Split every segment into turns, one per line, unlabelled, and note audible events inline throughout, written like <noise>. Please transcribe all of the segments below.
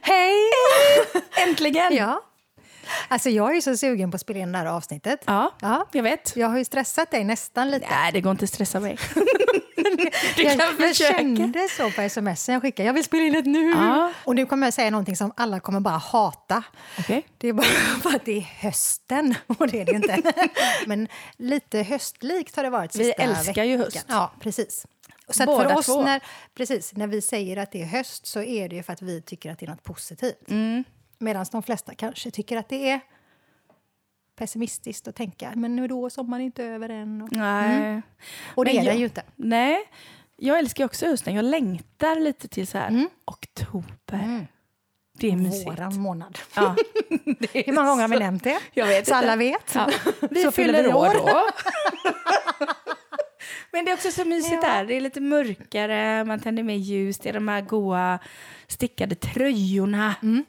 Hej! Äntligen!
Ja. Alltså jag är så sugen på att spela in det här avsnittet.
Ja,
Ja.
jag vet.
Jag har ju stressat dig nästan lite.
Nej, det går inte att stressa mig. <laughs> du
jag,
kan
jag
försöka.
kände så på sms jag skickade. Jag vill spela in det nu!
Ja.
Och nu kommer jag säga någonting som alla kommer bara hata.
Okej.
Det är bara <laughs> för att det är hösten, och det är det ju inte. <laughs> Men lite höstlikt har det varit
Vi älskar ju
veckan.
höst.
Ja, precis. Så för oss,
två.
när, precis, när vi säger att det är höst så är det ju för att vi tycker att det är något positivt.
Mm.
Medan de flesta kanske tycker att det är pessimistiskt att tänka men nu då, sommaren är inte över än. Och,
Nej.
och det
Men
är den ju inte.
Nej, jag älskar också hösten. Jag längtar lite till så här oktober. Det är mysigt.
Våran månad.
Ja. <laughs>
Hur många gånger har vi nämnt det?
Jag vet
Så
inte.
alla vet.
Ja. <laughs> Vi
Så
fyller
fyller
år då. <laughs> Men det är också så mysigt
Ja.
där. Det är lite mörkare, man tänder mer ljus, det är de här goa stickade tröjorna.
Mm.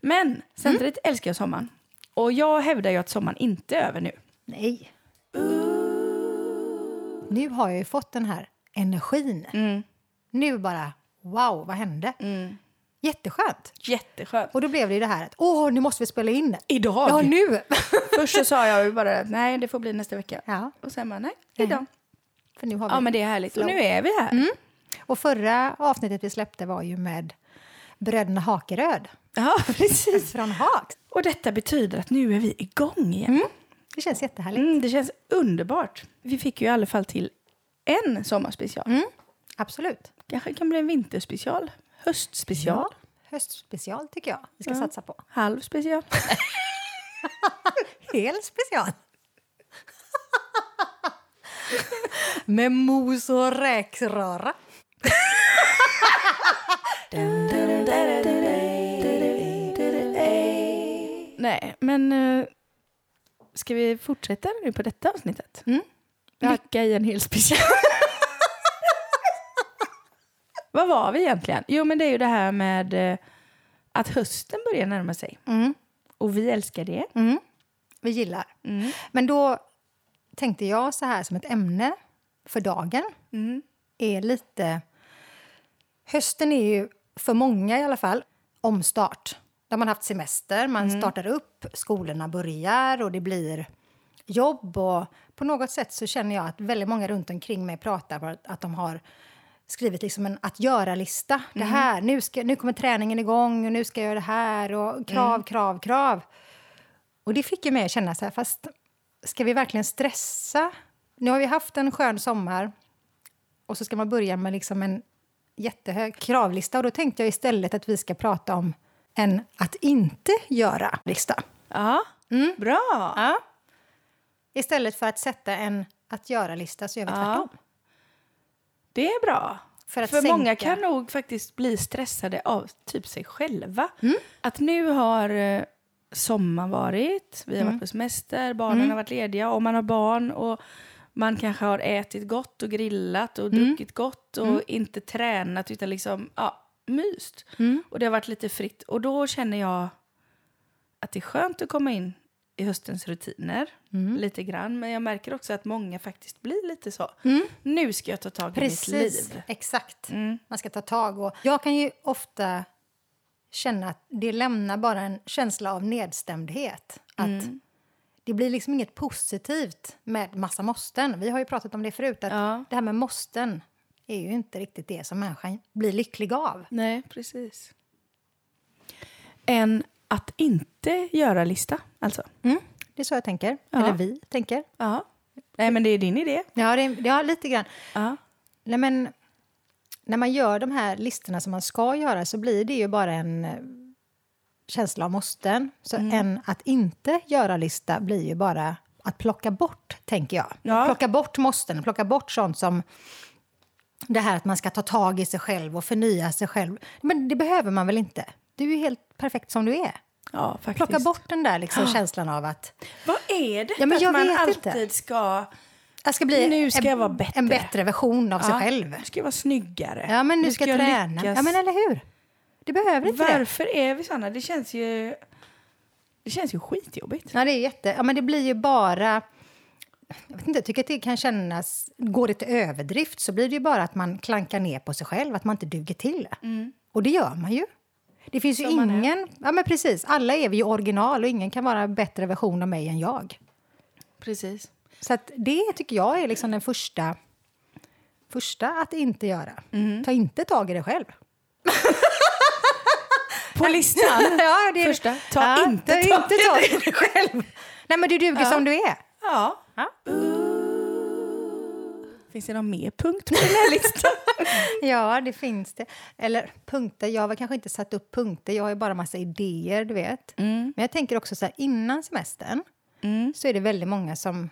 Men samtidigt älskar jag sommaren. Och jag hävdar ju att sommaren inte är över nu.
Nej. Nu har jag ju fått den här energin.
Mm.
Nu bara, wow, vad hände? Jätteskönt.
Jätteskönt.
Och då blev det ju det här att, åh, nu måste vi spela in.
Idag?
Ja, nu! <laughs>
Först så sa jag ju bara att nej, det får bli nästa vecka.
ja,
Och sen bara nej, idag.
för nu har vi.
Ja, men det är härligt. Och
Flow.
nu är vi här.
Och förra avsnittet vi släppte var ju med bröderna Hakeröd
Ja, <laughs> precis.
från Haag.
Och detta betyder att nu är vi igång igen.
Det känns jättehärligt.
Mm, det känns underbart. Vi fick ju i alla fall till en sommarspecial.
Absolut.
Kanske kan bli en vinterspecial. Höstspecial.
Ja, höstspecial tycker jag vi ska
Ja.
satsa på.
Halvspecial. <laughs>
Hel special. <laughs> Med mos och räkröra.
Men eh, ska vi fortsätta nu på detta avsnittet?
Mm.
Lycka i en hel special. <laughs> Vad var vi egentligen? Jo, men det är ju det här med eh, att hösten börjar närma sig.
Mm.
Och vi älskar det.
Mm. Vi gillar.
Mm.
Men då tänkte jag så här som ett ämne för dagen
Mm.
är lite... Hösten är ju, för många i alla fall, omstart. Där man haft semester, man startar upp, skolorna börjar och det blir jobb. Och på något sätt så känner jag att väldigt många runt omkring mig pratar om att, att de har skrivit liksom en att göra-lista. Det här, nu, ska, nu kommer träningen igång och nu ska jag göra det här och krav, krav, krav. Och det fick ju mig att känna så här, fast ska vi verkligen stressa? Nu har vi haft en skön sommar och så ska man börja med liksom en jättehög kravlista. Och då tänkte jag istället att vi ska prata om en att inte göra-lista.
Ja, bra.
Ja. Istället för att sätta en att göra-lista så gör vi
Ja.
tvärtom.
Det är bra.
För
För, många kan nog faktiskt bli stressade av typ sig själva.
Mm.
Att nu har eh, sommaren varit, vi har
Mm.
varit på semester, barnen har varit lediga och man har barn och man kanske har ätit gott och grillat och
Mm.
druckit gott och inte tränat utan liksom, ja, myst.
Mm.
Och det har varit lite fritt. Och då känner jag att det är skönt att komma in i höstens rutiner
Mm.
lite grann. Men jag märker också att många faktiskt blir lite så. Nu ska jag ta tag i
Mm. Precis,
mitt liv.
exakt.
Mm.
Man ska ta tag. Och jag kan ju ofta känna att det lämnar bara en känsla av nedstämdhet. Att
Mm.
Det blir liksom inget positivt med massa måsten. Vi har ju pratat om det förut, att
Ja.
det här med måsten är ju inte riktigt det som människan blir lycklig av.
Nej, precis. En att inte göra-lista, alltså.
Mm, det är så jag tänker.
Ja.
Eller vi tänker.
Ja. Nej, men det är din idé.
Ja, det, ja lite grann.
Ja.
Nej, men när man gör de här listorna som man ska göra så blir det ju bara en eh, känsla av måsten. Så
Mm.
en att inte göra-lista blir ju bara att plocka bort, tänker jag.
Ja.
Plocka bort måsten, plocka bort sånt som det här att man ska ta tag i sig själv och förnya sig själv. Men det behöver man väl inte? Du är ju helt perfekt som du är.
Ja, faktiskt.
Plocka bort den där liksom känslan av att
Vad är det
Ja, men
att
jag
man
vet
alltid
inte.
ska...
jag ska bli
Nu ska
en,
jag vara bättre.
en bättre version av sig
Ja,
själv.
Nu ska jag vara snyggare.
Ja, men nu ska,
jag
träna.
lyckas.
Ja, men eller hur? Det behöver inte det.
Varför är vi såna? Det känns ju, det känns ju skitjobbigt.
Ja, det är jätte... Ja, men det blir ju bara... Jag vet inte, jag tycker att det kan kännas... Går det till överdrift så blir det ju bara att man klankar ner på sig själv, att man inte duger till. Och det gör man ju. Det finns ju
Som
ingen... Ja, men precis. Alla är vi ju original och ingen kan vara en bättre version av mig än jag.
Precis.
Så att det tycker jag är liksom den första, första att inte göra. Ta inte tag i det själv. <laughs>
På listan. <laughs>
ja, det är
Första, ta
Ja,
inte
ta
tag
inte
i
tag i det själv. Nej, men du duger
Ja.
som du är.
Ja.
Ja.
Finns det någon mer punkt på den här listan? <laughs>
Ja, det finns det. Eller punkter. Jag har kanske inte satt upp punkter. Jag har ju bara massa idéer, du vet. Men jag tänker också så här, innan semestern så är det väldigt många som,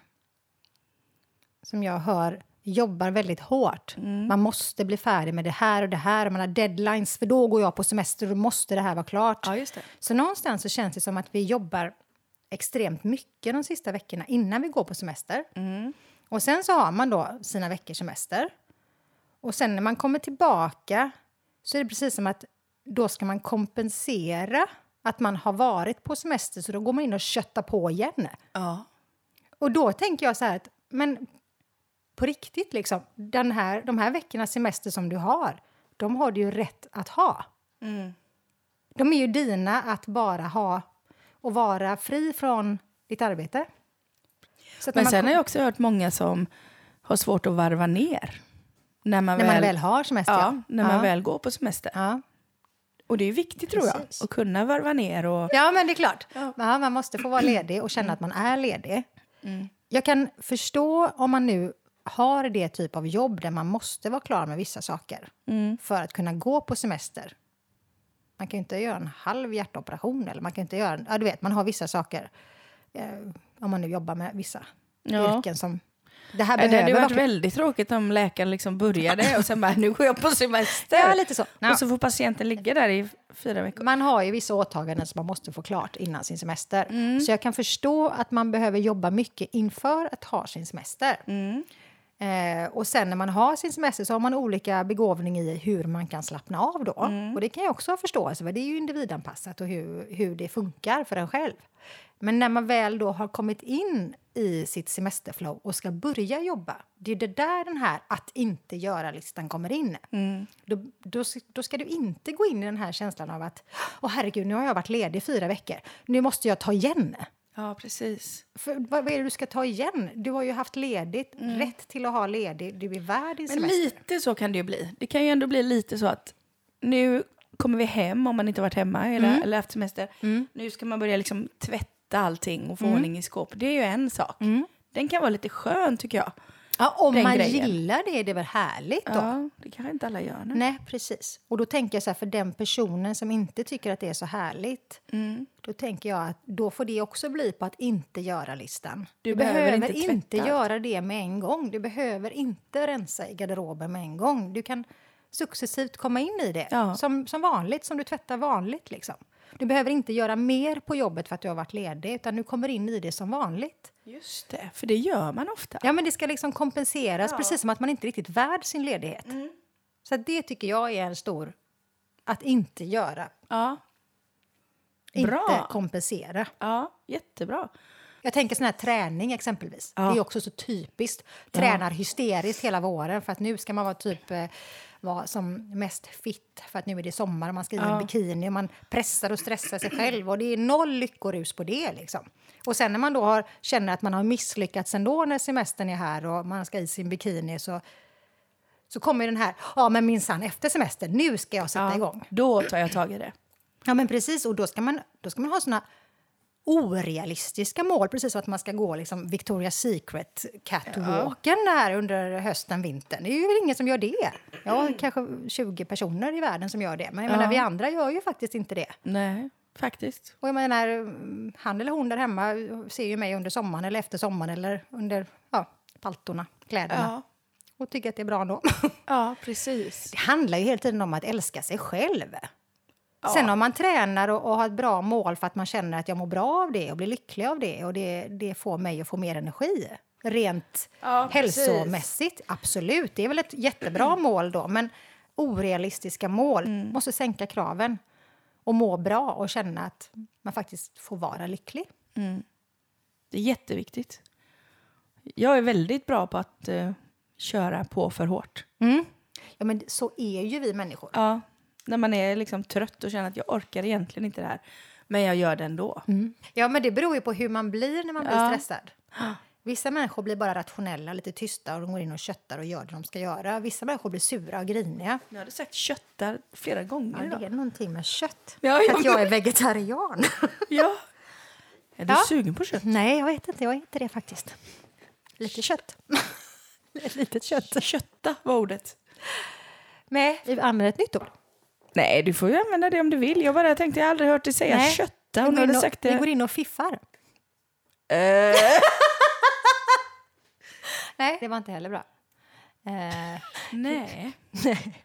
som jag hör jobbar väldigt hårt. Man måste bli färdig med det här och det här. och Man har deadlines, för då går jag på semester och då måste det här vara klart.
Ja.
Så någonstans så känns det som att vi jobbar extremt mycket de sista veckorna innan vi går på semester. Och sen så har man då sina veckors semester. Och sen när man kommer tillbaka så är det precis som att då ska man kompensera att man har varit på semester så då går man in och köttar på igen.
Ja.
Och då tänker jag så här att, men på riktigt liksom, den här, de här veckornas semester som du har, de har du ju rätt att ha. De är ju dina att bara ha och vara fri från ditt arbete.
Men sen har jag också hört många som har svårt att varva ner. När man,
när
väl,
man väl har semester.
ja, när man
ja.
väl går på semester.
Ja.
Och det är viktigt tror jag,
Precis.
att kunna varva ner och...
ja, men det är klart.
Ja.
Man måste få vara ledig och känna att man är ledig. Jag kan förstå om man nu har det typ av jobb där man måste vara klar med vissa saker för att kunna gå på semester. Man kan ju inte göra en halv hjärtoperation eller man kan inte göra... Ja, du vet, man har vissa saker. Eh, om man nu jobbar med vissa
Ja.
yrken som... Det här
Det hade
behöver
varit väldigt tråkigt om läkaren liksom började och sen bara, nu går jag på semester.
Ja, lite så. Ja.
Och så får patienten ligga där i fyra veckor.
Man har ju vissa åtaganden som man måste få klart innan sin semester.
Mm.
Så jag kan förstå att man behöver jobba mycket inför att ha sin semester.
Mm.
Eh, och sen när man har sin semester så har man olika begåvning i hur man kan slappna av då.
Mm.
Och det kan jag också ha förståelse för. Det är ju individanpassat och hur, hur det funkar för en själv. Men när man väl då har kommit in i sitt semesterflow och ska börja jobba, det är det där den här att inte göra-listan kommer in.
Mm.
Då, då, då ska du inte gå in i den här känslan av att Åh herregud, nu har jag varit ledig i fyra veckor. Nu måste jag ta igen.
Ja, precis.
För vad, vad är det du ska ta igen? Du har ju haft ledigt, rätt till att ha ledigt. Du är värd din
Men
semester.
lite så kan det ju bli. Det kan ju ändå bli lite så att nu kommer vi hem om man inte varit hemma eller,
Mm.
eller haft semester. Nu ska man börja liksom tvätta allting och få
Mm.
ordning i skåp. Det är ju en sak. Den kan vara lite skön tycker jag.
Ja, om man
grejen.
gillar det är det väl härligt då?
Ja, det kanske inte alla gör nu.
Nej, precis. Och då tänker jag så här, för den personen som inte tycker att det är så härligt,
Mm.
då tänker jag att då får det också bli på att inte göra-listan.
Du
Du,
behöver
behöver,
inte
inte, göra det med en gång. Du behöver inte rensa i garderoben med en gång. Du kan successivt komma in i det,
Ja.
som, som vanligt, som du tvättar vanligt. Liksom. Du behöver inte göra mer på jobbet för att du har varit ledig, utan du kommer in i det som vanligt.
Just det, för det gör man ofta.
Ja, men det ska liksom kompenseras,
Ja.
precis som att man inte riktigt är värd sin ledighet.
Mm.
Så det tycker jag är en stor... Att inte göra.
Ja,
Inte
Bra.
kompensera.
ja jättebra.
Jag tänker sån här träning exempelvis.
Ja.
Det är också så typiskt. Tränar hysteriskt hela våren för att nu ska man vara typ eh, vara som mest fit för att nu är det sommar och man ska i en bikini och man pressar och stressar sig själv och det är noll lyckorus på det liksom. Och sen när man då har, känner att man har misslyckats ändå när semestern är här och man ska i sin bikini så så kommer den här, ja men minsann efter semestern, nu ska jag sätta
Ja,
igång.
Då tar jag tag i det.
Ja, men precis. Och då ska man, då ska man ha såna orealistiska mål, precis som att man ska gå liksom Victoria's Secret catwalken där under hösten, vintern. Det är ju väl ingen som gör det. Ja, kanske 20 personer i världen som gör det. Men jag
Ja.
menar, vi andra gör ju faktiskt inte det.
Nej, faktiskt.
Och jag menar, mm, han eller hon där hemma ser ju mig under sommaren eller efter sommaren eller under ja, paltorna, kläderna
Ja,
och tycker att det är bra ändå.
ja <laughs> precis.
Det handlar ju hela tiden om att älska sig själv.
Ja.
Sen om man tränar och, och har ett bra mål för att man känner att jag mår bra av det och blir lycklig av det och det, det får mig att få mer energi. Rent
Ja, precis.
hälsomässigt, absolut. Det är väl ett jättebra <clears throat> mål då. Men orealistiska mål måste sänka kraven. och må bra och känna att man faktiskt får vara lycklig.
Det är jätteviktigt. Jag är väldigt bra på att eh, köra på för hårt.
Ja, men så är ju vi människor.
Ja, när man är liksom trött och känner att jag orkar egentligen inte det här. Men jag gör det ändå.
Ja, men det beror ju på hur man blir när man blir
Ja.
stressad. Vissa människor blir bara rationella, lite tysta och de går in och köttar och gör det de ska göra. Vissa människor blir sura och griniga.
Jag hade sagt köttar flera gånger
Ja, det är någonting med kött.
Ja,
För
ja,
att jag är vegetarian. <laughs>
Ja. Är du
Ja.
sugen på kött?
Nej, jag vet inte. Jag är inte det faktiskt. Lite kött. <laughs> <laughs> Litet kött.
Kötta var ordet.
Nej, vi använder ett nytt ord.
Nej, du får ju använda det om du vill. Jag bara tänkte, jag har aldrig hört dig säga
Nej.
kötta.
Vi
du
och,
sagt
vi
det.
går in och fiffar.
Eh, <laughs>
Nej, det var inte heller bra. Eh,
nej. <laughs>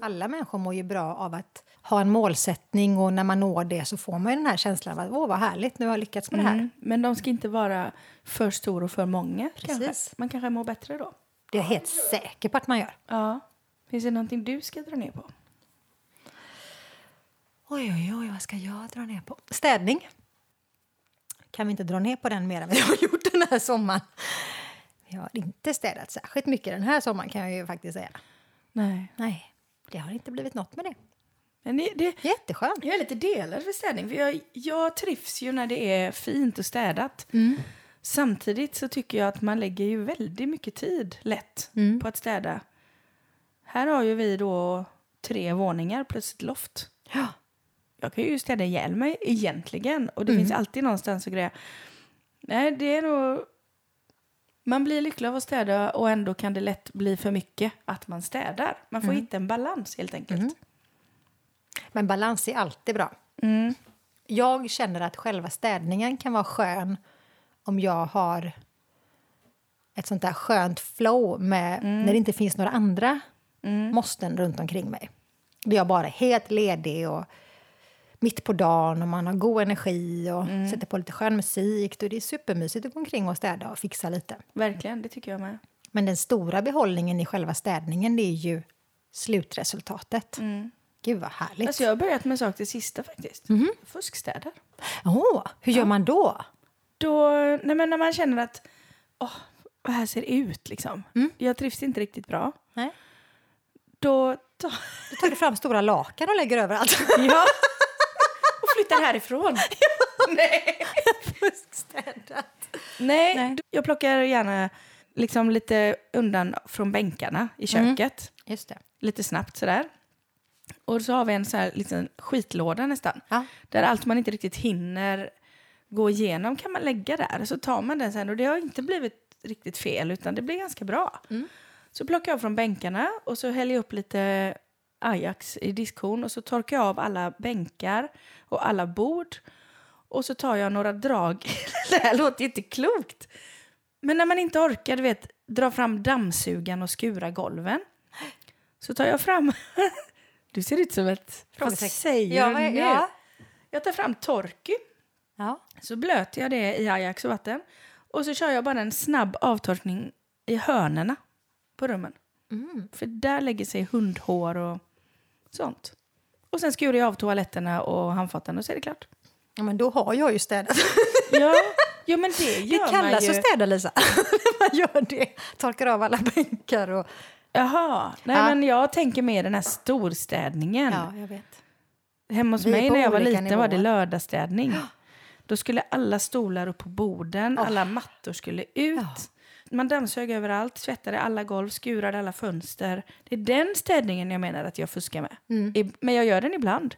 alla människor mår ju bra av att ha en målsättning och när man når det så får man ju den här känslan av att åh vad härligt, nu har jag lyckats med det här.
Mm. Men de ska inte vara för stor och för många. Kanske.
Precis.
Man kanske mår bättre då.
Det är jag helt säker på att man gör.
Ja. Finns det någonting du ska dra ner på?
Oj, oj, oj, vad ska jag dra ner på? Städning. Kan vi inte dra ner på den mer än vi <laughs> har gjort den här sommaren? Vi har inte städat särskilt mycket den här sommaren kan jag ju faktiskt säga.
Nej.
Nej, det har inte blivit något med det.
Men det, det,
Jätteskönt.
jag är lite delad för städning. För jag, jag trivs ju när det är fint och städat. Samtidigt så tycker jag att man lägger ju väldigt mycket tid lätt på att städa. Här har ju vi då tre våningar plus ett loft.
Ja.
Jag kan ju städa ihjäl mig egentligen. Och det finns alltid någonstans att greja. Nej, det är nog... Man blir lycklig av att städa och ändå kan det lätt bli för mycket att man städar. Man får hitta en balans helt enkelt.
Men balans är alltid bra.
Mm.
Jag känner att själva städningen kan vara skön om jag har ett sånt där skönt flow med
Mm.
när det inte finns några andra måsten runt omkring mig. Där jag bara är helt ledig och mitt på dagen och man har god energi och
Mm.
sätter på lite skön musik. Då det är supermysigt att gå omkring och städa och fixa lite.
Verkligen, det tycker jag med.
Men den stora behållningen i själva städningen det är ju slutresultatet. Gud vad härligt.
Alltså jag har börjat med en sak till sista faktiskt. Fuskstädar.
Åh, hur gör man då?
Då, nej men när man känner att åh, vad här ser ut liksom. Jag trivs inte riktigt bra.
Nej.
Då tar
Då tar du fram stora lakan och lägger över allt.
jag <laughs> och flyttar härifrån. nej.
Fuskstädat.
nej,
Nej.
då- jag plockar gärna liksom lite undan från bänkarna i köket.
Just det.
Lite snabbt sådär. Och så har vi en så här liten skitlåda nästan.
Ja.
Där allt man inte riktigt hinner gå igenom kan man lägga där. Så tar man den sen och det har inte blivit riktigt fel utan det blir ganska bra. Så plockar jag från bänkarna och så häller jag upp lite Ajax i diskhon och så torkar jag av alla bänkar och alla bord. Och så tar jag några drag. <laughs> det här låter inte klokt. Men när man inte orkar, du vet, dra fram dammsugaren och skura golven. Så tar jag fram... <laughs> du ser ut som ett... Vad säger
Ja,
du nu?
ja.
Jag tar fram Torky.
Ja.
Så blöter jag det i Ajax och vatten. Och så kör jag bara en snabb avtorkning i hörnerna på rummen. För där lägger sig hundhår och sånt. Och sen skurar jag av toaletterna och handfaten och så är det klart.
ja, men då har jag ju städat.
Ja, <laughs> ja men det
Det
gör man
kallas
ju.
att städa, Lisa. När <laughs> man gör det. Torkar av alla bänkar och...
Jaha, nej
Ja.
men jag tänker mer den här storstädningen.
Ja, jag vet.
Hemma hos
Vi
mig när jag var liten var det
nivåer.
lördagsstädning. <gasps> Då skulle alla stolar upp på borden, alla mattor skulle ut. Man dammsög överallt, tvättade alla golv, skurade alla fönster. Det är den städningen jag menar att jag fuskar med.
Mm.
Men jag gör den ibland.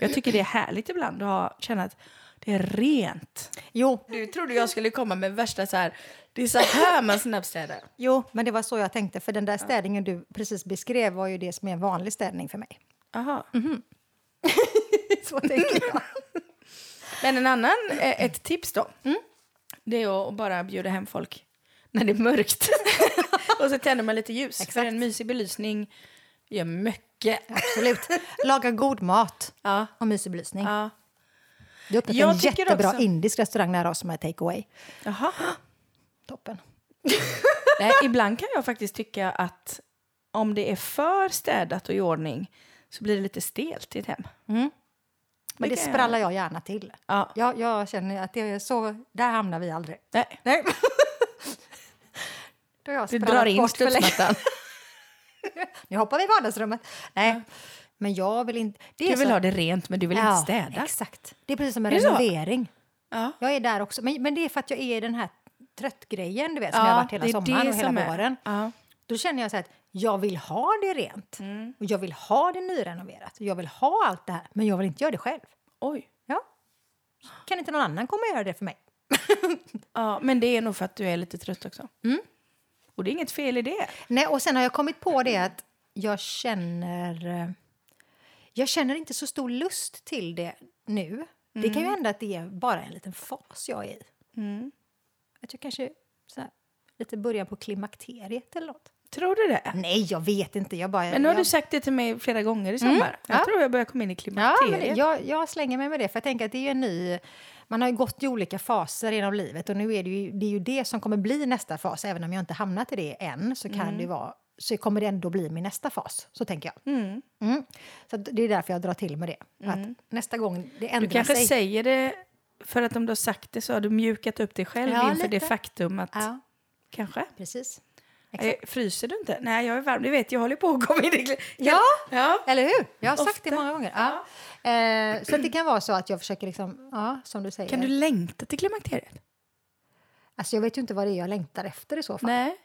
Jag tycker det är härligt ibland att ha, känna att det är rent.
Jo,
Du trodde jag skulle komma med värsta så här, det är så här man snabbstädar.
jo, men det var så jag tänkte. För den där städningen du precis beskrev var ju det som är en vanlig städning för mig.
Aha. <laughs>
Så tänker jag.
Men en annan, eh, ett tips då. Det är att bara bjuda hem folk när det är mörkt. <laughs> och så tänder man lite ljus. För en mysig belysning gör mycket.
Absolut. Laga god mat
Ja.
och mysig belysning.
ja.
Du har öppnat
Jag
en jättebra
också-
indisk restaurang nära oss som är take away.
Jaha. <gasps>
Toppen. <laughs>
Nej, ibland kan jag faktiskt tycka att om det är för städat och i ordning så blir det lite stelt i ett hem.
Men det sprallar jag gärna till.
Ja.
Jag, jag känner att det är så, där hamnar vi aldrig.
Nej.
Nej. <laughs> Då jag
Du drar in studsmattan. <laughs>
Nu hoppar vi i vardagsrummet. Nej, men jag vill inte... Det
Du vill
så-
ha det rent men du vill
Ja,
inte städa.
Exakt. Det är precis som en renovering.
Ja.
Jag är där också. Men, men det är för att jag är i den här tröttgrejen, du vet, som
Ja,
jag har varit hela sommaren och hela våren.
Ja.
Då känner jag så här att jag vill ha det rent.
Mm.
Och jag vill ha det nyrenoverat. Jag vill ha allt det här. Men jag vill inte göra det själv.
Oj.
Ja. Kan inte någon annan komma och göra det för mig? <laughs>
Ja, men det är nog för att du är lite trött också.
Mm.
Och det är inget fel i det.
Nej, och sen har jag kommit på det att jag känner... eh, Jag känner inte så stor lust till det nu. Det kan ju hända att det är bara en liten fas jag är i.
Mm.
Att jag kanske så här, lite början på klimakteriet eller något.
Tror du det?
Nej, jag vet inte. Jag bara,
Men nu har
jag,
du sagt det till mig flera gånger i sommar. Jag
ja.
tror jag börjar komma in i
Ja,
klimakteriet.
men jag, jag slänger mig med det. För jag tänker att det är ju en ny... Man har ju gått i olika faser genom livet och nu är det ju det, är ju det som kommer bli nästa fas. Även om jag inte hamnat i det än så kan det vara så kommer det ändå bli min nästa fas. Så tänker jag.
Mm.
Mm. Så det är därför jag drar till med det. Att nästa gång det
Du
ändrar
kanske
sig.
säger det för att om du har sagt det så har du mjukat upp dig själv
Ja,
inför det
lite.
faktum att...
Ja,
Kanske.
precis.
Eh, Fryser du inte? Nej, jag är varm. Du vet, jag håller på att komma in i...
Ja,
ja.
eller hur? Jag har sagt
Ofta.
det många gånger. Ja. Eh, så det kan vara så att jag försöker, liksom, ja, som du säger.
Kan du längta till klimakteriet?
Alltså, jag vet ju inte vad det är jag längtar efter i så fall.
Nej.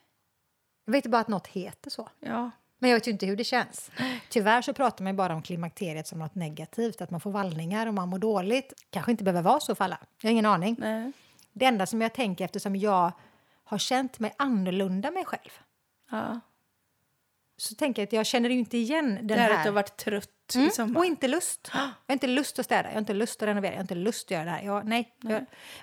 Jag vet bara att något heter så.
Ja.
Men jag vet ju inte hur det känns. Tyvärr så pratar man ju bara om klimakteriet som något negativt, att man får vallningar och man mår dåligt. Kanske inte behöver vara så för alla. Jag har ingen aning.
Nej.
Det enda som jag tänker eftersom jag har känt mig annorlunda mig själv
Ja.
så tänker jag att jag känner ju inte igen den
Det här att
här...
du har varit trött i
Mm,
sommar.
och inte lust. <gasps> Jag har inte lust att städa, jag har inte lust att renovera, jag har inte lust att göra det här. Jag, nej. Jag,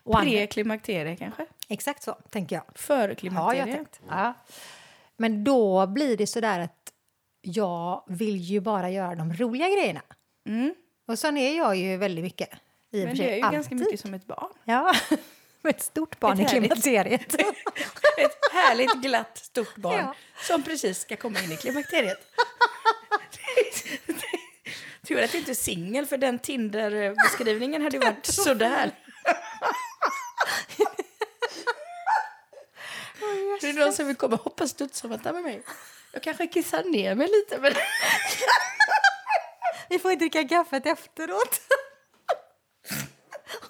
andra-
Pre-klimakterie kanske?
exakt så, tänker jag.
Före
Har jag tänkt. Ja. Men då blir det så där att jag vill ju bara göra de roliga grejerna.
Mm.
Och sån är jag ju väldigt mycket. I
Men det är ju ganska
alltid.
mycket som ett barn.
Ja, <laughs> <laughs> ett stort barn
Ett
i klimakteriet. <laughs>
Ett härligt glatt stort barn
Ja.
som precis ska komma in i klimakteriet. <laughs> Tur att du inte är singel för den Tinder-beskrivningen hade varit sådär. Det är någon som vill komma och hoppa studsmatta med mig. Jag kanske kissar ner mig lite men
Vi får inte dricka kaffet efteråt.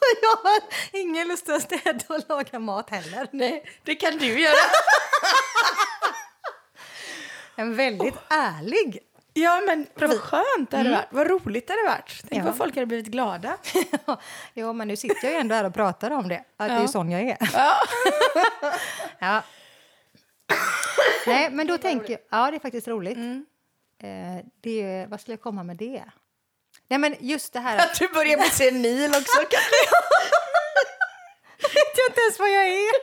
<laughs> Jag har ingen lust att städa och laga mat heller.
nej, det kan du göra. <laughs>
En väldigt ärlig.
Ja men vad skönt det hade
Mm.
varit. Vad roligt det hade varit. Tänk
Ja.
vad folk hade blivit glada. <laughs>
ja, men nu sitter jag ju ändå här och pratar om det. Att det är
Ja.
sån jag är.
Ja.
Ja. Nej, men då tänker jag... Ja, det är faktiskt roligt.
Mm.
Eh, det, vad skulle jag komma med det? Nej, men just det här...
Att du börjar bli senil också <laughs> kanske.
vet jag inte ens vad jag är.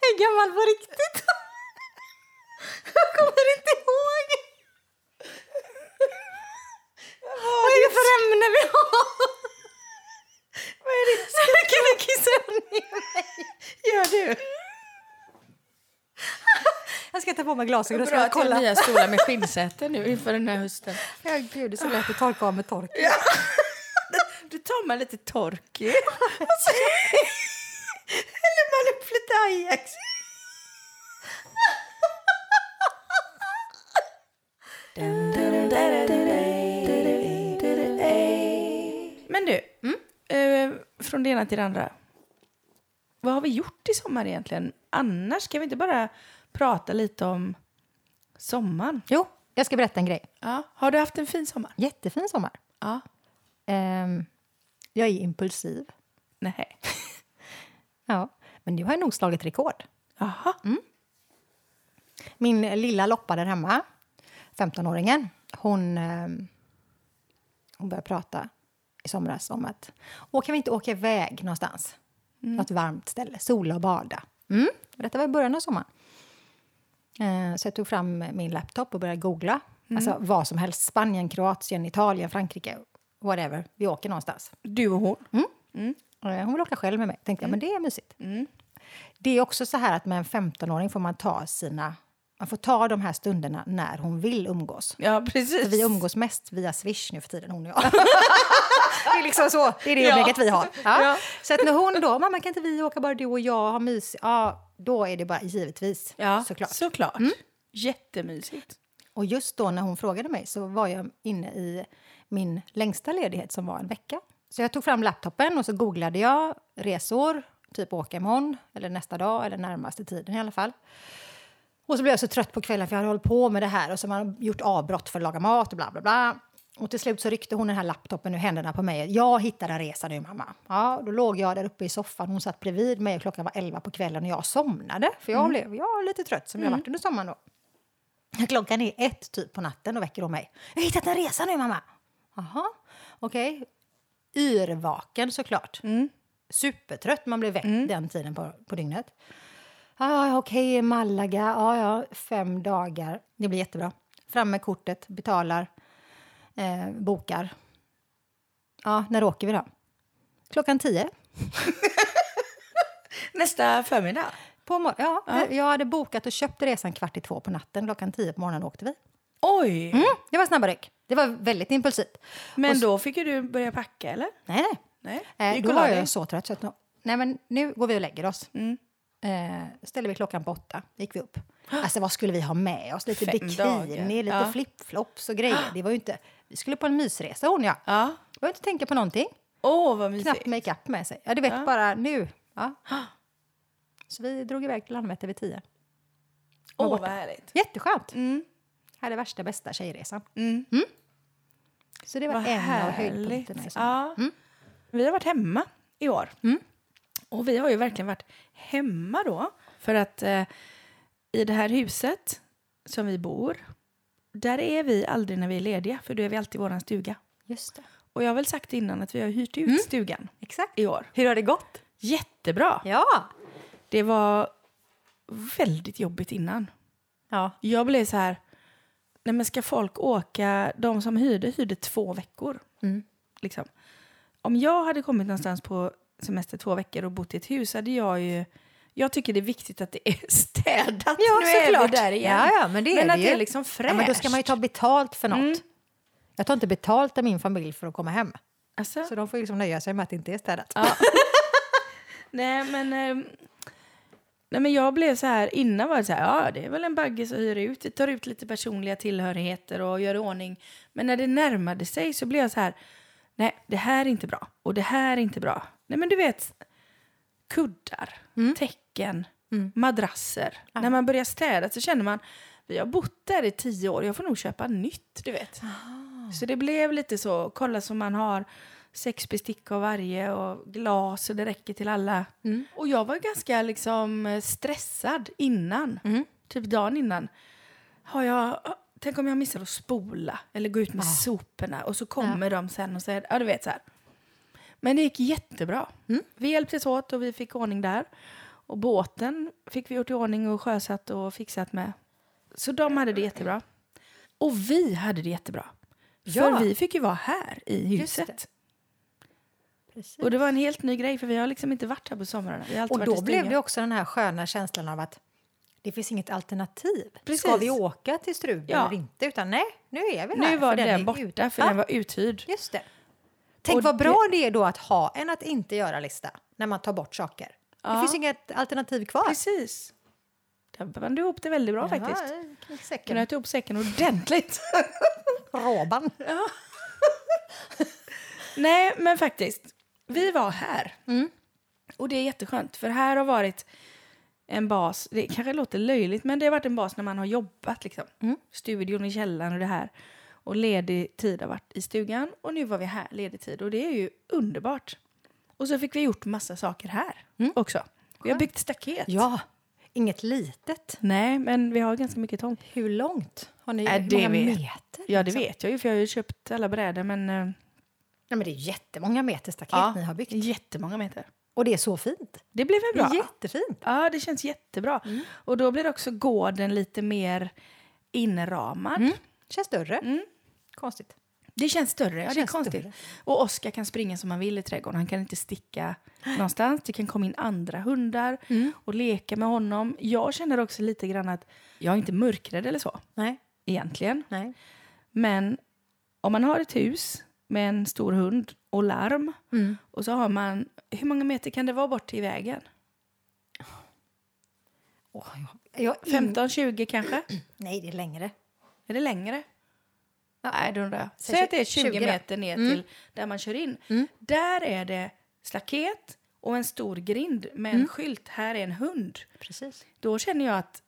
Jag är gammal på riktigt. Jag kommer inte ihåg. Vad är det för ämne vi har?
Vad är det?
Så mycket vi kissar ner mig.
Gör du?
Jag ska ta på mig glasögon och
Bra att jag har nya stolar med skinnsäten nu inför den här hösten.
Ja, gud, det är så lätt att torka av med tork. <laughs>
Du tar man lite tork ju. Häller man upp lite Ajax. Men du, eh, från det ena till det andra. Vad har vi gjort i sommar egentligen? Annars ska vi inte bara prata lite om sommaren?
Jo, jag ska berätta en grej.
Ja. Har du haft en fin sommar?
Jättefin sommar.
Ja.
Ehm, jag är impulsiv.
Nej. <laughs>
Ja, men nu har jag nog slagit rekord.
Jaha.
Min lilla Loppa där hemma, 15-åringen, hon, eh, hon började prata i somras om att Åh, kan vi inte åka iväg någonstans? Något varmt ställe, sola och bada. Mm. Detta var i början av sommaren. Eh, så jag tog fram min laptop och började googla. Alltså vad som helst. Spanien, Kroatien, Italien, Frankrike, whatever. Vi åker någonstans.
Du och hon?
Eh, Hon vill åka själv med mig. Tänkte jag, men det är mysigt. Det är också så här att med en 15-åring får man ta sina Man får ta de här stunderna när hon vill umgås.
Ja, precis.
För vi umgås mest via Swish nu för tiden, hon och jag. <laughs> det är liksom så, det är det
Ja.
umgänget vi har. Ja.
Ja.
Så att när hon då, mamma kan inte vi åka bara du och jag ha mys? Ja, då är det bara givetvis,
Ja,
såklart.
såklart. Jättemysigt.
Och just då när hon frågade mig så var jag inne i min längsta ledighet som var en vecka. Så jag tog fram laptopen och så googlade jag resor, typ åka imorgon eller nästa dag eller närmaste tiden i alla fall. Och så blev jag så trött på kvällen för jag hade hållit på med det här och så man gjort avbrott för att laga mat och bla bla bla. Och till slut så ryckte hon den här laptopen ur händerna på mig. Jag hittade en resa nu mamma. Ja, då låg jag där uppe i soffan. Hon satt bredvid mig och klockan var 11 på kvällen och jag somnade. För jag blev jag var lite trött som jag varit under sommaren då. Klockan är ett typ på natten och väcker hon mig. Jag har hittat en resa nu mamma. Jaha, okej. Yrvaken såklart. Supertrött, man blir väckt den tiden på, på dygnet. Ah, okej, Malaga, ah, ja, fem dagar. Det blir jättebra. Fram med kortet, betalar, eh, bokar. Ja, när åker vi då? Klockan tio. <laughs>
Nästa förmiddag.
På mor- ja, Jag hade bokat och köpt resan kvart i två på natten. Klockan tio på morgonen åkte vi.
Oj!
Mm, det var snabba ryck. Det var väldigt impulsivt.
Men då fick ju du börja packa, eller?
Nej, nej.
Nej.
Eh, då var jag så trött så att nej, men nu går vi och lägger oss.
Mm.
Eh, ställde vi klockan på åtta, gick vi upp. Alltså vad skulle vi ha med oss? Lite
Fem
bikini,
dagar.
lite
Ja.
flipflops och grejer. Det var inte, vi skulle på en mysresa hon och jag.
Ja.
Var inte tänka på någonting.
Åh, vad mysigt.
Knappt makeup med sig. Ja, du vet
Ja.
bara nu. Ja. Så vi drog iväg till Landvetter vid tio.
Åh, vad härligt.
Jätteskönt.
Mm.
Hade värsta bästa tjejresan.
Mm.
Så det var
Vad
en av
härligt.
höjdpunkterna. i sommar.
Ja. Vi har varit hemma i år.
Mm.
Och vi har ju verkligen varit hemma då. För att eh, i det här huset som vi bor, där är vi aldrig när vi är lediga. För då är vi alltid i vår stuga.
Just det.
Och jag har väl sagt innan att vi har hyrt ut
Mm.
stugan
Exakt.
i år.
Hur har det gått?
Jättebra!
Ja.
Det var väldigt jobbigt innan.
Ja.
Jag blev så här, nej men ska folk åka, de som hyrde hyrde två veckor.
Mm.
Liksom. Om jag hade kommit någonstans på semester två veckor och bott i ett hus hade jag ju, jag tycker det är viktigt att det är <laughs> städat.
Ja,
nu är
såklart.
vi där igen.
Ja, ja, men det är
men
det
att det är liksom fräscht.
Ja, men då ska man ju ta betalt för något.
Mm.
Jag tar inte betalt av min familj för att komma hem.
Alltså,
Så de får liksom nöja sig med att det inte är städat.
Ja. <laughs> nej men, ehm, nej men jag blev så här, innan var det så här, ja det är väl en bagge som hyr ut, vi tar ut lite personliga tillhörigheter och gör i ordning. Men när det närmade sig så blev jag så här, nej det här är inte bra och det här är inte bra. Nej men du vet, kuddar, täcken, madrasser. När man börjar städa så känner man, vi har bott där i tio år, jag får nog köpa nytt, du vet. Så det blev lite så, kolla så man har sex bestick av varje och glas och det räcker till alla. Och jag var ganska liksom eh, stressad innan, typ dagen innan. Har jag, tänk om jag missar att spola eller gå ut med soporna och så kommer de sen och säger, ja du vet så här. Men det gick jättebra. Vi hjälptes åt och vi fick ordning där. Och båten fick vi gjort i ordning och sjösatt och fixat med. Så de hade det jättebra. Och vi hade det jättebra.
Ja.
För vi fick ju vara här i
det.
huset.
Precis.
Och det var en helt ny grej för vi har liksom inte varit här på somrarna.
Och då blev det också den här sköna känslan av att det finns inget alternativ.
Precis.
Ska vi åka till Struben
Ja.
eller inte? Utan nej, nu är vi här.
Nu var den,
är
borta
ut-
för
Ja,
den var uthyrd.
Just det. Tänk
Och
vad
det-
bra det är då att ha än att inte göra lista när man tar bort saker. Det
Ja.
finns inget alternativ kvar.
Precis. Där band du ihop det väldigt bra faktiskt.
Ja,
Kunde
säcken.
ha ihop säcken ordentligt. <laughs>
Råban.
Nej, men faktiskt. Vi var här.
Mm.
Och det är jätteskönt, för här har varit en bas. Det kanske låter löjligt, men det har varit en bas när man har jobbat. Liksom.
Mm.
Studion i källaren och det här. Och ledig tid har varit i stugan. Och nu var vi här, ledig tid. Och det är ju underbart. Och så fick vi gjort massa saker här också. Vi har byggt staket.
Ja, inget litet.
Nej, men vi har ganska mycket tomt.
Hur långt? Har ni
Äh,
hur många
vet-
meter?
Ja, det
liksom?
vet jag ju, för jag har ju köpt alla brädor. Men, eh,
Ja, men det är jättemånga meter staket ni har byggt.
jättemånga meter.
Och det är så fint.
Det blev väl bra?
jättefint.
Ja, det känns jättebra. Och då blir också gården lite mer inramad.
Känns större.
Mm.
Konstigt.
Det känns större, ja det är
Känns
konstigt.
större.
Och Oskar kan springa som han vill i trädgården. Han kan inte sticka <gasps> någonstans. Det kan komma in andra hundar
Mm.
och leka med honom. Jag känner också lite grann att jag är inte mörkrädd eller så
Nej.
egentligen.
Nej.
Men om man har ett hus med en stor hund och larm
Mm.
och så har man, hur många meter kan det vara bort till vägen?
Åh, jag, jag, in-
15-20 kanske? <clears throat>
Nej, det är längre.
Är det längre? Nej, det undrar jag.
Säg
att det är
20
20
då.
meter ner
Mm.
till där man kör in.
Mm.
Där är det staket och en stor grind med en
Mm.
skylt. Här är en hund.
Precis.
Då känner jag att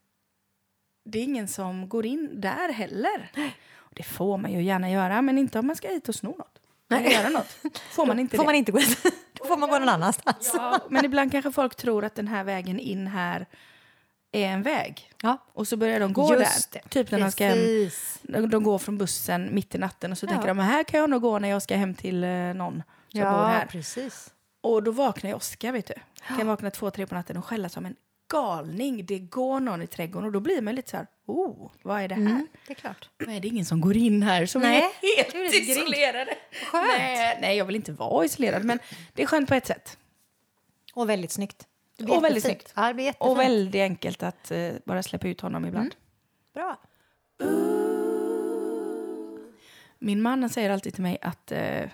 det är ingen som går in där heller. Och det får man ju gärna göra, men inte om man ska hit och sno något. Eller göra något. Får man inte
får
det.
man inte gå <laughs> Då får man gå någon annanstans.
Ja, men ibland kanske folk tror att den här vägen in här är en väg.
Ja.
Och så börjar de gå
Just
där.
det.
Typ när de ska hem de, går från bussen mitt i natten och så
Ja.
tänker de här kan jag nog gå när jag ska hem till eh, någon som bor
Ja,
här.
precis.
Och då vaknar jag Oskar, vet du. Kan vakna två, tre på natten och skälla som en galning. Det går någon i trädgården och då blir man lite så här, oh, vad är det här?
Mm, det är klart.
Men är det ingen som går in här som
Nej,
är
är
helt
grind.
isolerade?
Skönt.
Nej, nej, jag vill inte vara isolerad, men det är skönt på ett sätt.
Och väldigt snyggt.
Och väldigt snyggt.
Ja.
Och väldigt enkelt att eh, bara släppa ut honom ibland.
Bra.
Min man säger alltid till mig att eh,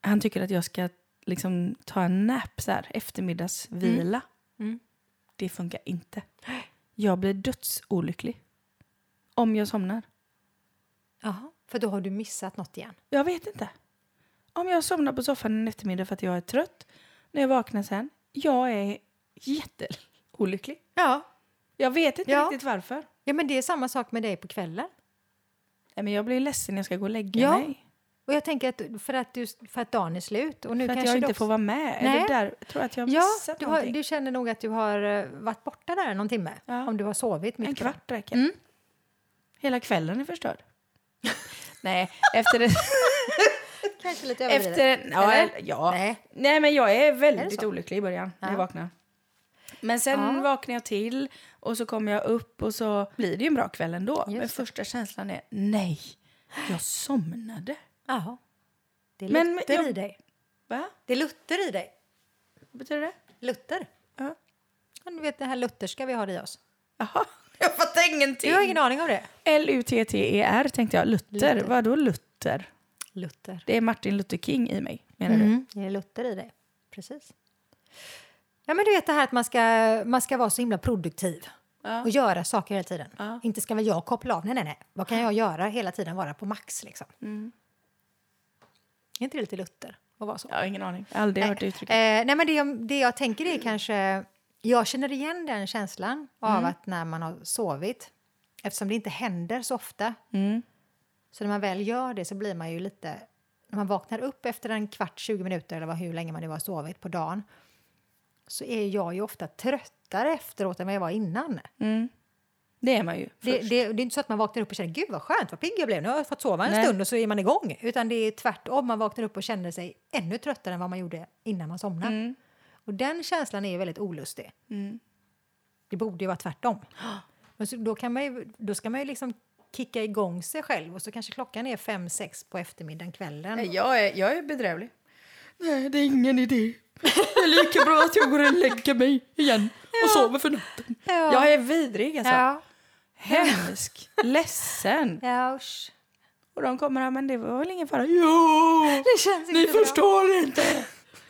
han tycker att jag ska liksom ta en nap, så här, eftermiddagsvila.
Mm.
Det funkar inte. Jag blir dödsolycklig om jag somnar.
Jaha, för då har du missat något igen.
Jag vet inte. Om jag somnar på soffan en eftermiddag för att jag är trött, när jag vaknar sen, jag är jätteolycklig.
Ja.
Jag vet inte
Ja.
riktigt varför.
ja, men det är samma sak med dig på kvällen.
Nej, men jag blir ledsen när jag ska gå och lägga
Ja.
mig.
Och jag tänker att för att, du, för att dagen är slut och nu
För att
kanske
jag
du
inte
också-
får vara med.
Nej.
Eller där, jag tror att jag har
Ja,
missat
du, har,
någonting.
du känner nog att du har eh, varit borta där någon timme.
Ja.
Om du har sovit mycket.
En kvart räcker.
Mm.
Hela kvällen är förstörd. <laughs> Nej, efter det...
Kanske lite överdrivet.
efter, ja,
Eller?
ja.
Nej.
Nej. men jag är väldigt
så?
olycklig i början när
Ja.
jag vaknar. Men sen
Ja.
vaknar jag till och så kommer jag upp och så blir det ju en bra kväll ändå.
Just
men
det.
första känslan är nej, jag somnade.
Jaha. Det är
Men
lutter
jag-
i dig.
Va?
Det är lutter i dig.
Vad betyder det?
Lutter.
Ja.
Ja, Du vet det här lutherska vi har i oss.
Jaha, <laughs> jag fattar ingenting.
Du har ingen aning om det?
L-U-T-T-E-R tänkte jag. Luther.
Luther.
Vadå Luther?
Lutter.
Det är Martin Luther King i mig, menar du?
Mm, det är lutter i dig. Precis. Ja, men du vet det här att man ska, man ska vara så himla produktiv
Ja.
och göra saker hela tiden.
Ja.
Inte ska väl jag koppla av. Nej, nej, nej. Vad kan jag göra hela tiden? Vara på max liksom.
Mm.
Är inte det lite lutter att vara så?
Jag har ingen aning. Jag har aldrig hört det uttrycket.
Eh, nej, men det, jag- det jag tänker är kanske... Jag känner igen den känslan av
Mm.
att när man har sovit, eftersom det inte händer så ofta,
Mm.
så när man väl gör det så blir man ju lite... När man vaknar upp efter en kvart, 20 minuter eller vad, hur länge man nu har sovit på dagen så är jag ju ofta tröttare efteråt än vad jag var innan.
Mm. Det är man ju.
Det, det, det är inte så att man vaknar upp och känner gud vad skönt, vad pigg jag blev, nu har jag fått sova en
Nej.
stund och så är man igång. Utan det är tvärtom, man vaknar upp och känner sig ännu tröttare än vad man gjorde innan man somnade.
Mm.
Och den känslan är ju väldigt olustig.
Mm.
Det borde ju vara tvärtom. <gasps> Men så, då, kan man ju, då ska man ju liksom kicka igång sig själv och så kanske klockan är fem sex på eftermiddagen, kvällen.
Jag är, jag är bedrövlig. Nej, det är ingen idé. Det är lika bra att jag går och lägger mig igen och sover för natten.
Ja.
Jag är vidrig alltså.
Ja,
Hemsk, <laughs> ledsen.
ja usch.
Och de kommer här, men det var väl ingen fara. Jo, <laughs>
Det känns
ni
inte bra.
förstår inte.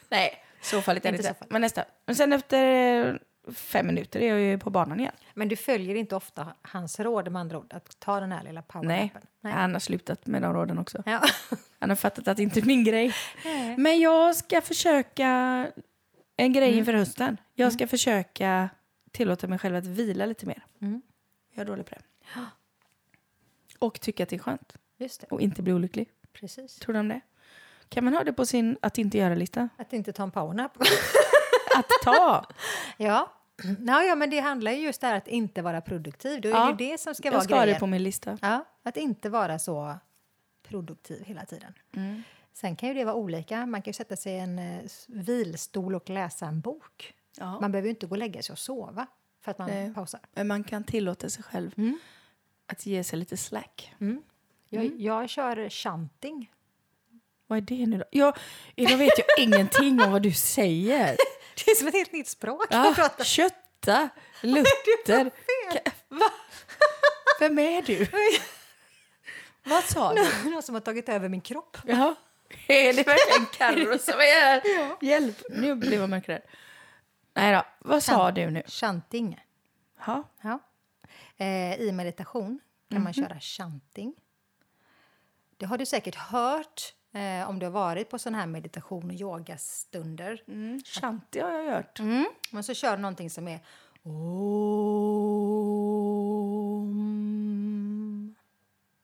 Nej, så farligt är det
Inte.
Men nästa. Men sen efter eh, fem minuter är jag ju på banan igen.
Men du följer inte ofta hans råd med andra ord, att ta den här lilla
Nej,
powernappen?
han har slutat med de råden också.
Ja. <laughs>
Han har fattat att det inte är min grej.
Nej.
Men jag ska försöka en grej inför hösten. Jag ska försöka tillåta mig själv att vila lite mer.
Mm.
Jag är dålig på det. <gasps> Och tycka att det är skönt.
Just det,
Och inte bli olycklig.
precis.
Tror du om det? Kan man ha det på sin att inte göra-lista?
Att inte ta en powernap. <laughs>
Att ta! <laughs>
ja. Ja, ja, men det handlar ju just där att inte vara produktiv. Då är
Ja,
det ju det som ska
jag
vara
ska ha
grejen.
det på min lista.
Ja, att inte vara så produktiv hela tiden.
Mm.
Sen kan ju det vara olika. Man kan ju sätta sig i en eh, vilstol och läsa en bok.
Ja.
Man behöver ju inte gå och lägga sig och sova för att man
Nej.
pausar.
Men man kan tillåta sig själv
Mm.
att ge sig lite slack.
Mm. Jag, jag kör chanting.
Vad är det nu då? Jag, idag vet jag ingenting om vad du säger. <laughs> <laughs>
Det är som ett helt nytt språk.
Ja, kötta, <laughs> Va? <laughs> Vem är du? Vad sa du?
Någon som har tagit över min kropp.
Ja. Är det verkligen Carro som är här? Hjälp, nu blev jag mörkrädd. Nej då, vad sa du nu?
Chanting.
Ja.
Ja. Eh, I meditation kan man köra chanting. Det har du säkert hört eh, om du har varit på sån här meditation och yogastunder.
Mm, Shanti har jag hört.
Mm. Men så kör du någonting som är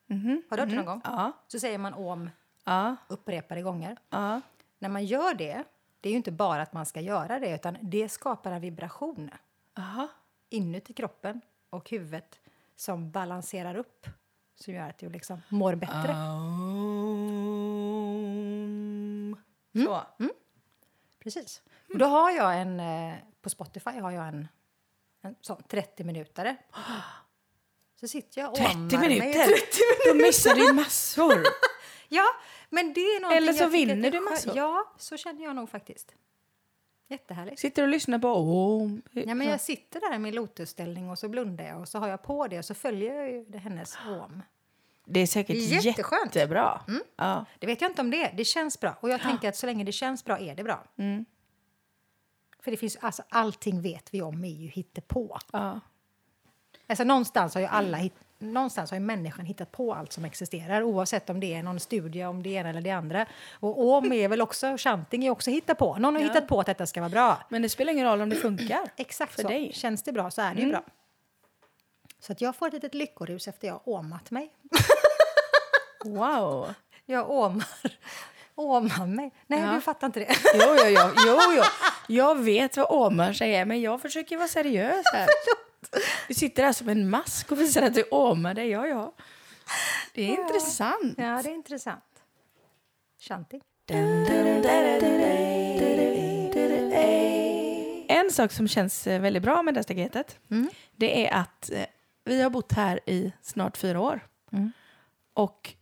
Om. Har du hört det någon gång?
Ja,
Så säger man om
ja,
upprepade gånger.
ja.
När man gör det, det är ju inte bara att man ska göra det utan det skapar en vibration
Aha.
inuti kroppen och huvudet som balanserar upp som gör att du liksom mår bättre.
Aum. Så.
Precis. Och då har jag en, eh, på Spotify har jag en, en sån 30 minuter. Så sitter jag och
30
ammar mig.
minuter? <laughs> Då missar du massor. <laughs>
Ja, men det är
Eller så vinner du massor.
Ja, så känner jag nog faktiskt. Jättehärligt.
Sitter och lyssnar på om.
Ja, men jag sitter där i min lotusställning och så blundar jag och så har jag på det och så följer jag ju det hennes om.
Det är säkert
Jätteskönt.
jättebra. Ja.
Det vet jag inte om det är. Det känns bra. Och jag tänker att så länge det känns bra är det bra.
Mm.
För det finns, alltså, allting vet vi om är ju hittepå.
Ja.
Alltså någonstans har ju alla hitt, någonstans har ju människan hittat på allt som existerar oavsett om det är någon studie om det ena eller det andra. Och om är väl också, chanting är också hitta på. Någon har
Ja.
hittat på att detta ska vara bra.
Men det spelar ingen roll om det funkar. <clears throat>
Exakt
För
så.
dig.
Känns det bra så är det ju bra. Så att jag får ett litet lyckorus efter jag har åmat mig. <laughs>
Wow.
Jag åmar, åmar mig. Nej,
Ja.
du fattar inte det.
Jo, jo, jo, jo, jo. Jag vet vad åmar är, men jag försöker vara seriös här. <laughs> Du sitter där som en mask och visar att du åmar dig. Ja, ja. Det är intressant.
Ja, det är intressant. Chanting.
En sak som känns eh, väldigt bra med det här staketet, det är att eh, vi har bott här i snart fyra år. Och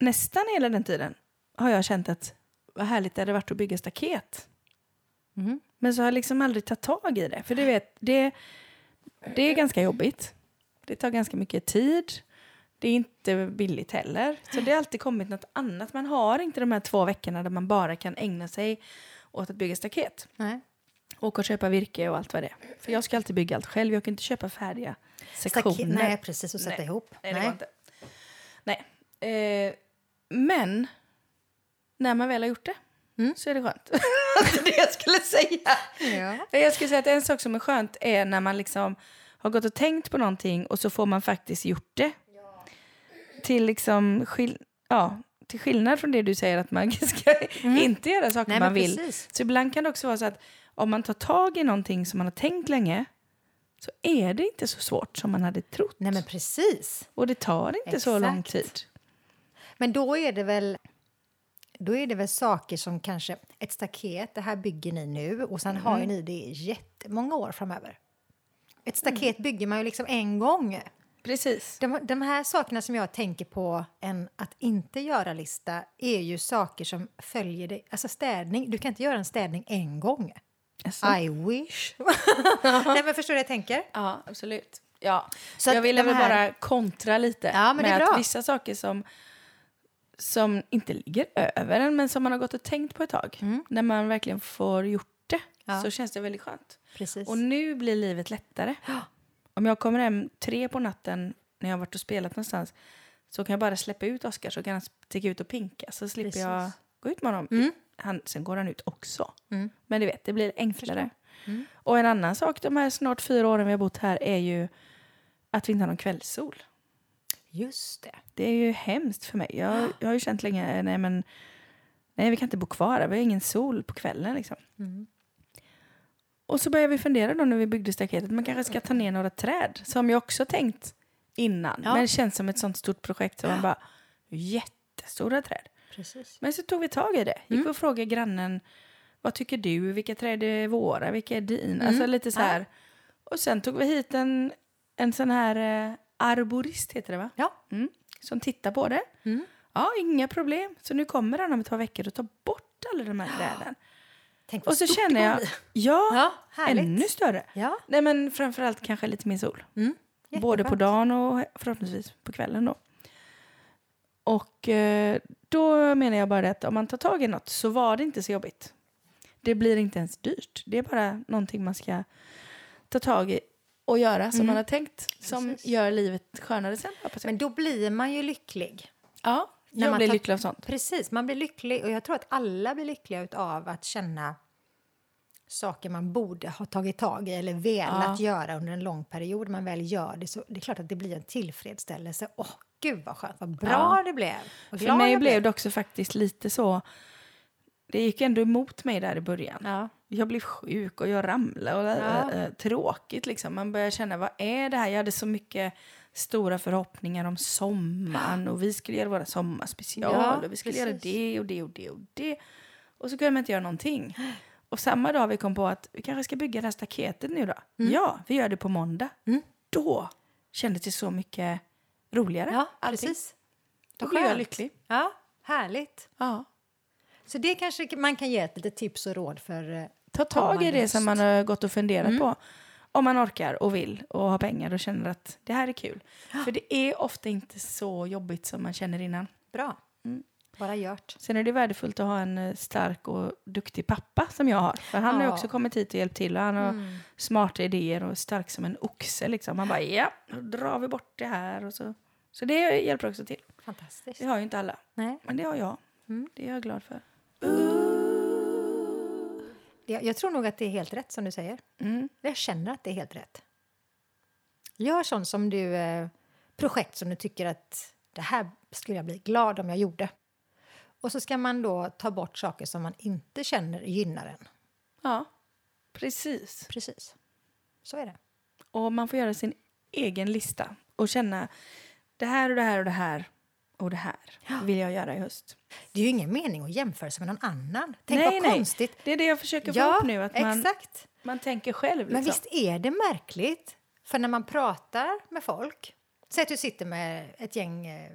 nästan hela den tiden har jag känt att vad härligt det hade varit att bygga staket.
Mm.
Men så har jag liksom aldrig tagit tag i det. För du vet, det, det är ganska jobbigt. Det tar ganska mycket tid. Det är inte billigt heller. Så det har alltid kommit något annat. Man har inte de här två veckorna där man bara kan ägna sig åt att bygga staket.
Nej.
Och köpa virke och allt vad det är. För jag ska alltid bygga allt själv. Jag kan inte köpa färdiga sektioner.
Staket- Nej, precis. Och sätta
Nej.
ihop.
Nej, det går inte. Nej. Eh, men när man väl har gjort det
Mm.
så är det skönt. <laughs> det jag skulle säga.
Ja.
Jag skulle säga att en sak som är skönt är när man liksom har gått och tänkt på någonting och så får man faktiskt gjort det. Till liksom skill- ja, till skillnad från det du säger att man <laughs> ska inte göra saker
Nej,
man vill.
precis.
Så ibland kan det också vara så att om man tar tag i någonting som man har tänkt länge så är det inte så svårt som man hade trott.
Nej, men precis.
Och det tar inte så lång
Exakt.
tid.
Men då är det väl då är det väl saker som kanske ett staket, det här bygger ni nu och sen har ju ni det jättemånga år framöver. Ett staket bygger man ju liksom en gång.
Precis.
De, de här sakerna som jag tänker på en att inte göra-lista är ju saker som följer dig. Alltså städning, du kan inte göra en städning en gång.
Alltså.
I wish. <laughs> Nej men förstår du jag tänker?
Ja, absolut. Ja.
Så
jag ville väl
här-
bara kontra lite
Ja,
med att vissa saker som, som inte ligger över en men som man har gått och tänkt på ett tag, när man verkligen får gjort det
Mm. Ja.
så känns det väldigt skönt.
Precis.
Och nu blir livet lättare. Om jag kommer hem tre på natten när jag har varit och spelat någonstans så kan jag bara släppa ut Oskar så kan han sticka ut och pinka så slipper
Precis.
jag gå ut med honom. Han, sen går han ut också.
Mm.
Men du vet, det blir enklare. Och en annan sak de här snart fyra åren vi har bott här är ju att vi inte har någon kvällssol.
Just det.
Det är ju hemskt för mig. Jag, jag har ju känt länge, nej men nej vi kan inte bo kvar här, vi har ingen sol på kvällen liksom.
Mm.
Och så började vi fundera då när vi byggde staketet, man kanske ska ta ner några träd, som jag också tänkt innan.
Ja.
Men det känns som ett sånt stort projekt som man bara, jättestora träd.
Precis.
Men så tog vi tag i det. Gick
Mm.
och frågade grannen, vad tycker du? Vilka träd är våra? Vilka är din?
Mm.
Alltså lite så här. Och sen tog vi hit en, en sån här eh, arborist, heter det va?
Ja.
Mm. som tittar på det.
Mm.
Ja, inga problem. Så nu kommer han om ett par veckor och tar bort alla de här träden.
Tänk vad
Och så
stort
känner jag, ja,
Ja, härligt.
ännu större.
Ja.
Nej men framförallt kanske lite mer sol.
Mm.
Både på dagen och förhoppningsvis på kvällen då. Och eh, då menar jag bara att om man tar tag i något så var det inte så jobbigt. Det blir inte ens dyrt. Det är bara någonting man ska ta tag i och göra som man har tänkt. Som
Mm. Precis.
gör livet skönare sen.
Men då blir man ju lycklig.
ja,
när
jag
man
blir
tar-
lycklig av sånt.
Precis, man blir lycklig. Och jag tror att alla blir lyckliga av att känna saker man borde ha tagit tag i eller velat göra under en lång period. Man väl gör det så det är klart att det blir en tillfredsställelse. Åh, gud vad skönt, vad bra
Ja.
det blev.
För mig blev det också faktiskt lite så... Det gick ändå emot mig där i början.
Ja.
Jag blev sjuk och jag ramlade. Och,
Ja.
äh, tråkigt liksom. Man börjar känna, vad är det här? Jag hade så mycket stora förhoppningar om sommaren. Och vi skulle göra våra sommarspecial.
Ja,
och vi skulle
precis.
göra det och det och det och det. Och så kunde man inte göra någonting. Och samma dag vi kom på att vi kanske ska bygga det här staketet nu då. Ja, vi gör det på måndag.
Mm.
Då kändes det så mycket roligare.
Ja,
allting.
precis.
Då blev jag lycklig.
Ja, härligt.
Ja.
Så det kanske man kan ge ett litet tips och råd för eh,
Ta tag i det som man har gått och funderat på. Om man orkar och vill och har pengar och känner att det här är kul. <gasps> För det är ofta inte så jobbigt som man känner innan.
Bra. Bara gjort.
Sen är det värdefullt att ha en eh, stark och duktig pappa som jag har. För han har
Ja.
också kommit hit och hjälpt till och han har smarta idéer och är stark som en oxe. Liksom. Han bara, ja, då drar vi bort det här. Och så. så det hjälper också till.
Fantastiskt.
Det har ju inte alla,
Nej.
men det har jag. Det är jag glad för.
Det- Jag tror nog att det är helt rätt som du säger.
Mm.
Jag känner att det är helt rätt. Gör sånt som du, eh, projekt som du tycker att det här skulle jag bli glad om jag gjorde. Och så ska man då ta bort saker som man inte känner gynnar en.
Ja, precis.
Precis. Så är det.
Och man får göra sin egen lista och känna det här och det här och det här och det här vill jag göra i höst.
Det är ju ingen mening att jämföra sig med någon annan. Tänk
nej, nej.
konstigt.
Det är det jag försöker få upp nu. Att man,
exakt.
man tänker själv. Liksom.
Men visst är det märkligt? För när man pratar med folk, säg att du sitter med ett gäng eh,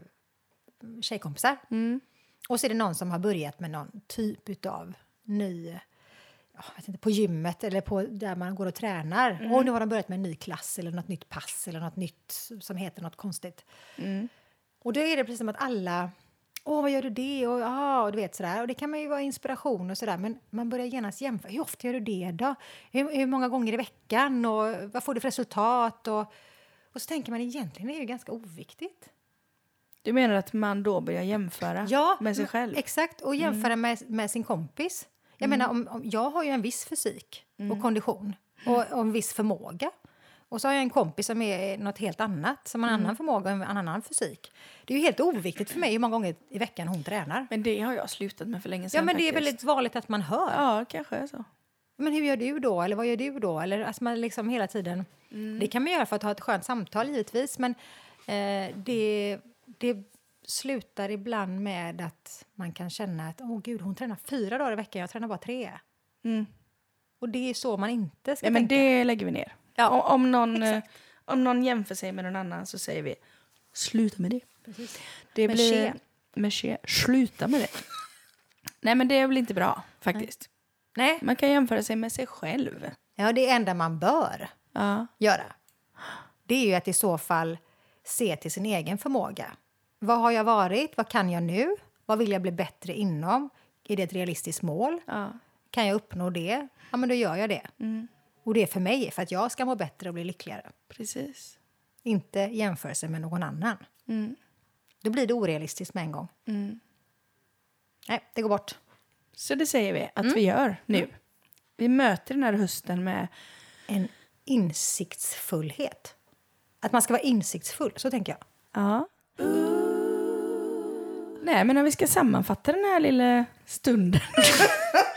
tjejkompisar
Mm.
och så är det någon som har börjat med någon typ av ny, jag vet inte, på gymmet eller på där man går och tränar.
Mm.
Och nu har de börjat med en ny klass eller något nytt pass eller något nytt som heter något konstigt.
Mm.
Och då är det precis som att alla Åh, vad gör du det? Och, ja, och du vet sådär. Och det kan man ju vara inspiration och sådär. Men man börjar genast jämföra. Hur ofta gör du det då? Hur, hur många gånger i veckan? Och vad får du för resultat? Och, och så tänker man egentligen är det ju ganska oviktigt.
Du menar att man då börjar jämföra med sig själv?
Exakt, och jämföra med, med sin kompis. Jag menar, om, om, jag har ju en viss fysik och kondition och, och en viss förmåga. Och så har jag en kompis som är något helt annat, som har en annan förmåga och en annan fysik. Det är ju helt oviktigt för mig hur många gånger i veckan hon tränar.
Men det har jag slutat med för länge sedan.
Ja, men det är
faktiskt.
väldigt vanligt att man hör.
Ja, kanske så.
Men hur gör du då? Eller vad gör du då? Eller alltså man liksom hela tiden... Det kan man göra för att ha ett skönt samtal givetvis, men eh, det, det slutar ibland med att man kan känna att åh gud, hon tränar fyra dagar i veckan, jag tränar bara tre.
Mm.
Och det är så man inte ska
men
tänka.
det lägger vi ner.
Ja,
om, om, någon, eh,
exakt.
om någon jämför sig med någon annan så säger vi sluta med det.
Precis.
det
Med
blir,
ske.
Sluta med det. Nej, men det är väl inte bra faktiskt.
Nej,
Man kan jämföra sig med sig själv.
ja, det enda man bör
Ja.
göra det är ju att i så fall se till sin egen förmåga. Vad har jag varit? Vad kan jag nu? Vad vill jag bli bättre inom? Är det ett realistiskt mål?
ja.
Kan jag uppnå det? Ja, men då gör jag det. Och det är för mig, för att jag ska må bättre och bli lyckligare.
Precis.
Inte jämförelse med någon annan.
Mm.
Då blir det orealistiskt med en gång.
Mm.
Nej, det går bort.
Så det säger vi att vi gör nu. Vi möter den här hösten med...
En insiktsfullhet. Att man ska vara insiktsfull, så tänker jag.
Ja. Nej, men om vi ska sammanfatta den här lilla stunden. <laughs>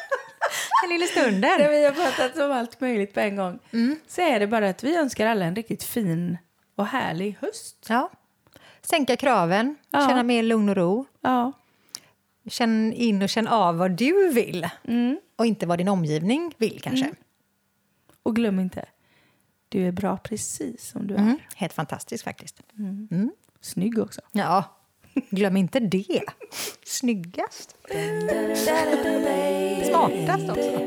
Den lilla stunden. <laughs>
Där vi har pratat om allt möjligt på en gång. Så är det bara att vi önskar alla en riktigt fin och härlig höst.
Ja. Sänka kraven,
Ja.
känna mer lugn och ro.
Ja.
Känn in och känn av vad du vill. Och inte vad din omgivning vill kanske.
Och glöm inte, du är bra precis som du är.
Mm. Helt fantastiskt faktiskt.
Snygg också.
Ja, Glöm inte det. Snyggast. Smartast också.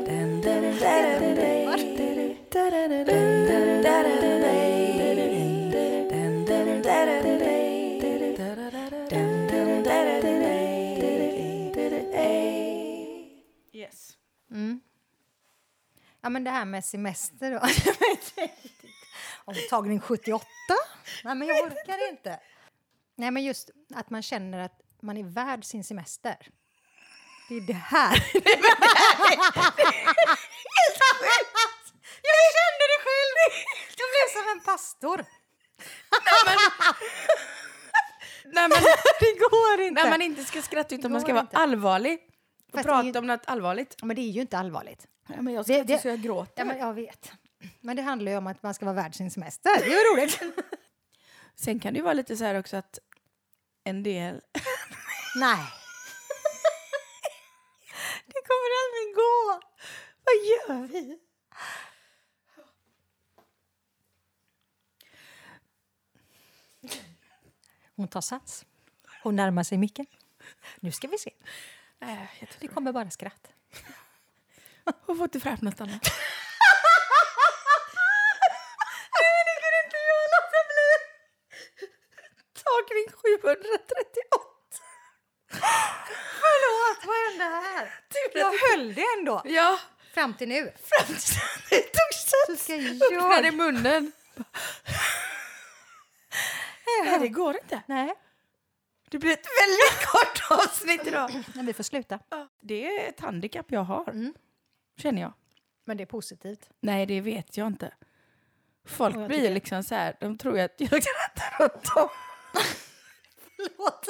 Yes.
Ja, men det här med semester då. <laughs> Omtagning 78? Nej, men jag orkar inte. Nej, men just att man känner att man är värd sin semester. Det är det här. <laughs> jag kände det själv! Jag blev som en pastor.
När man, <laughs>
Det går inte.
när man inte ska skratta utan man ska vara
inte.
allvarlig och
Fast det är
prata
ju-
om något allvarligt.
Men det är ju inte allvarligt.
Ja, men jag skrattar
det-
så jag gråter.
Ja, men jag vet. Men det handlar ju om att man ska vara värd sin semester. Det är ju roligt. <laughs>
Sen kan det ju vara lite så här också att en del...
Nej. <laughs>
Det kommer aldrig gå. Vad gör vi?
Hon tar sats. Hon närmar sig micken. Nu ska vi se.
Nej, tror
Det kommer bara skratt.
Hon får inte fram något annat. Tagning 738.
Förlåt, vad hände här? Jag höll det ändå.
Ja,
Fram till nu.
det tog
Så
sats.
ska
Öppnade
jag...
munnen. Nej, det går inte.
Nej,
Det blir ett väldigt kort avsnitt idag.
men vi får sluta.
Det är ett handikapp jag har, känner jag.
Men det är positivt.
Nej, det vet jag inte. Folk
jag
blir
tycker-
liksom så här, de tror att jag skrattar åt dem. <laughs>
Förlåt.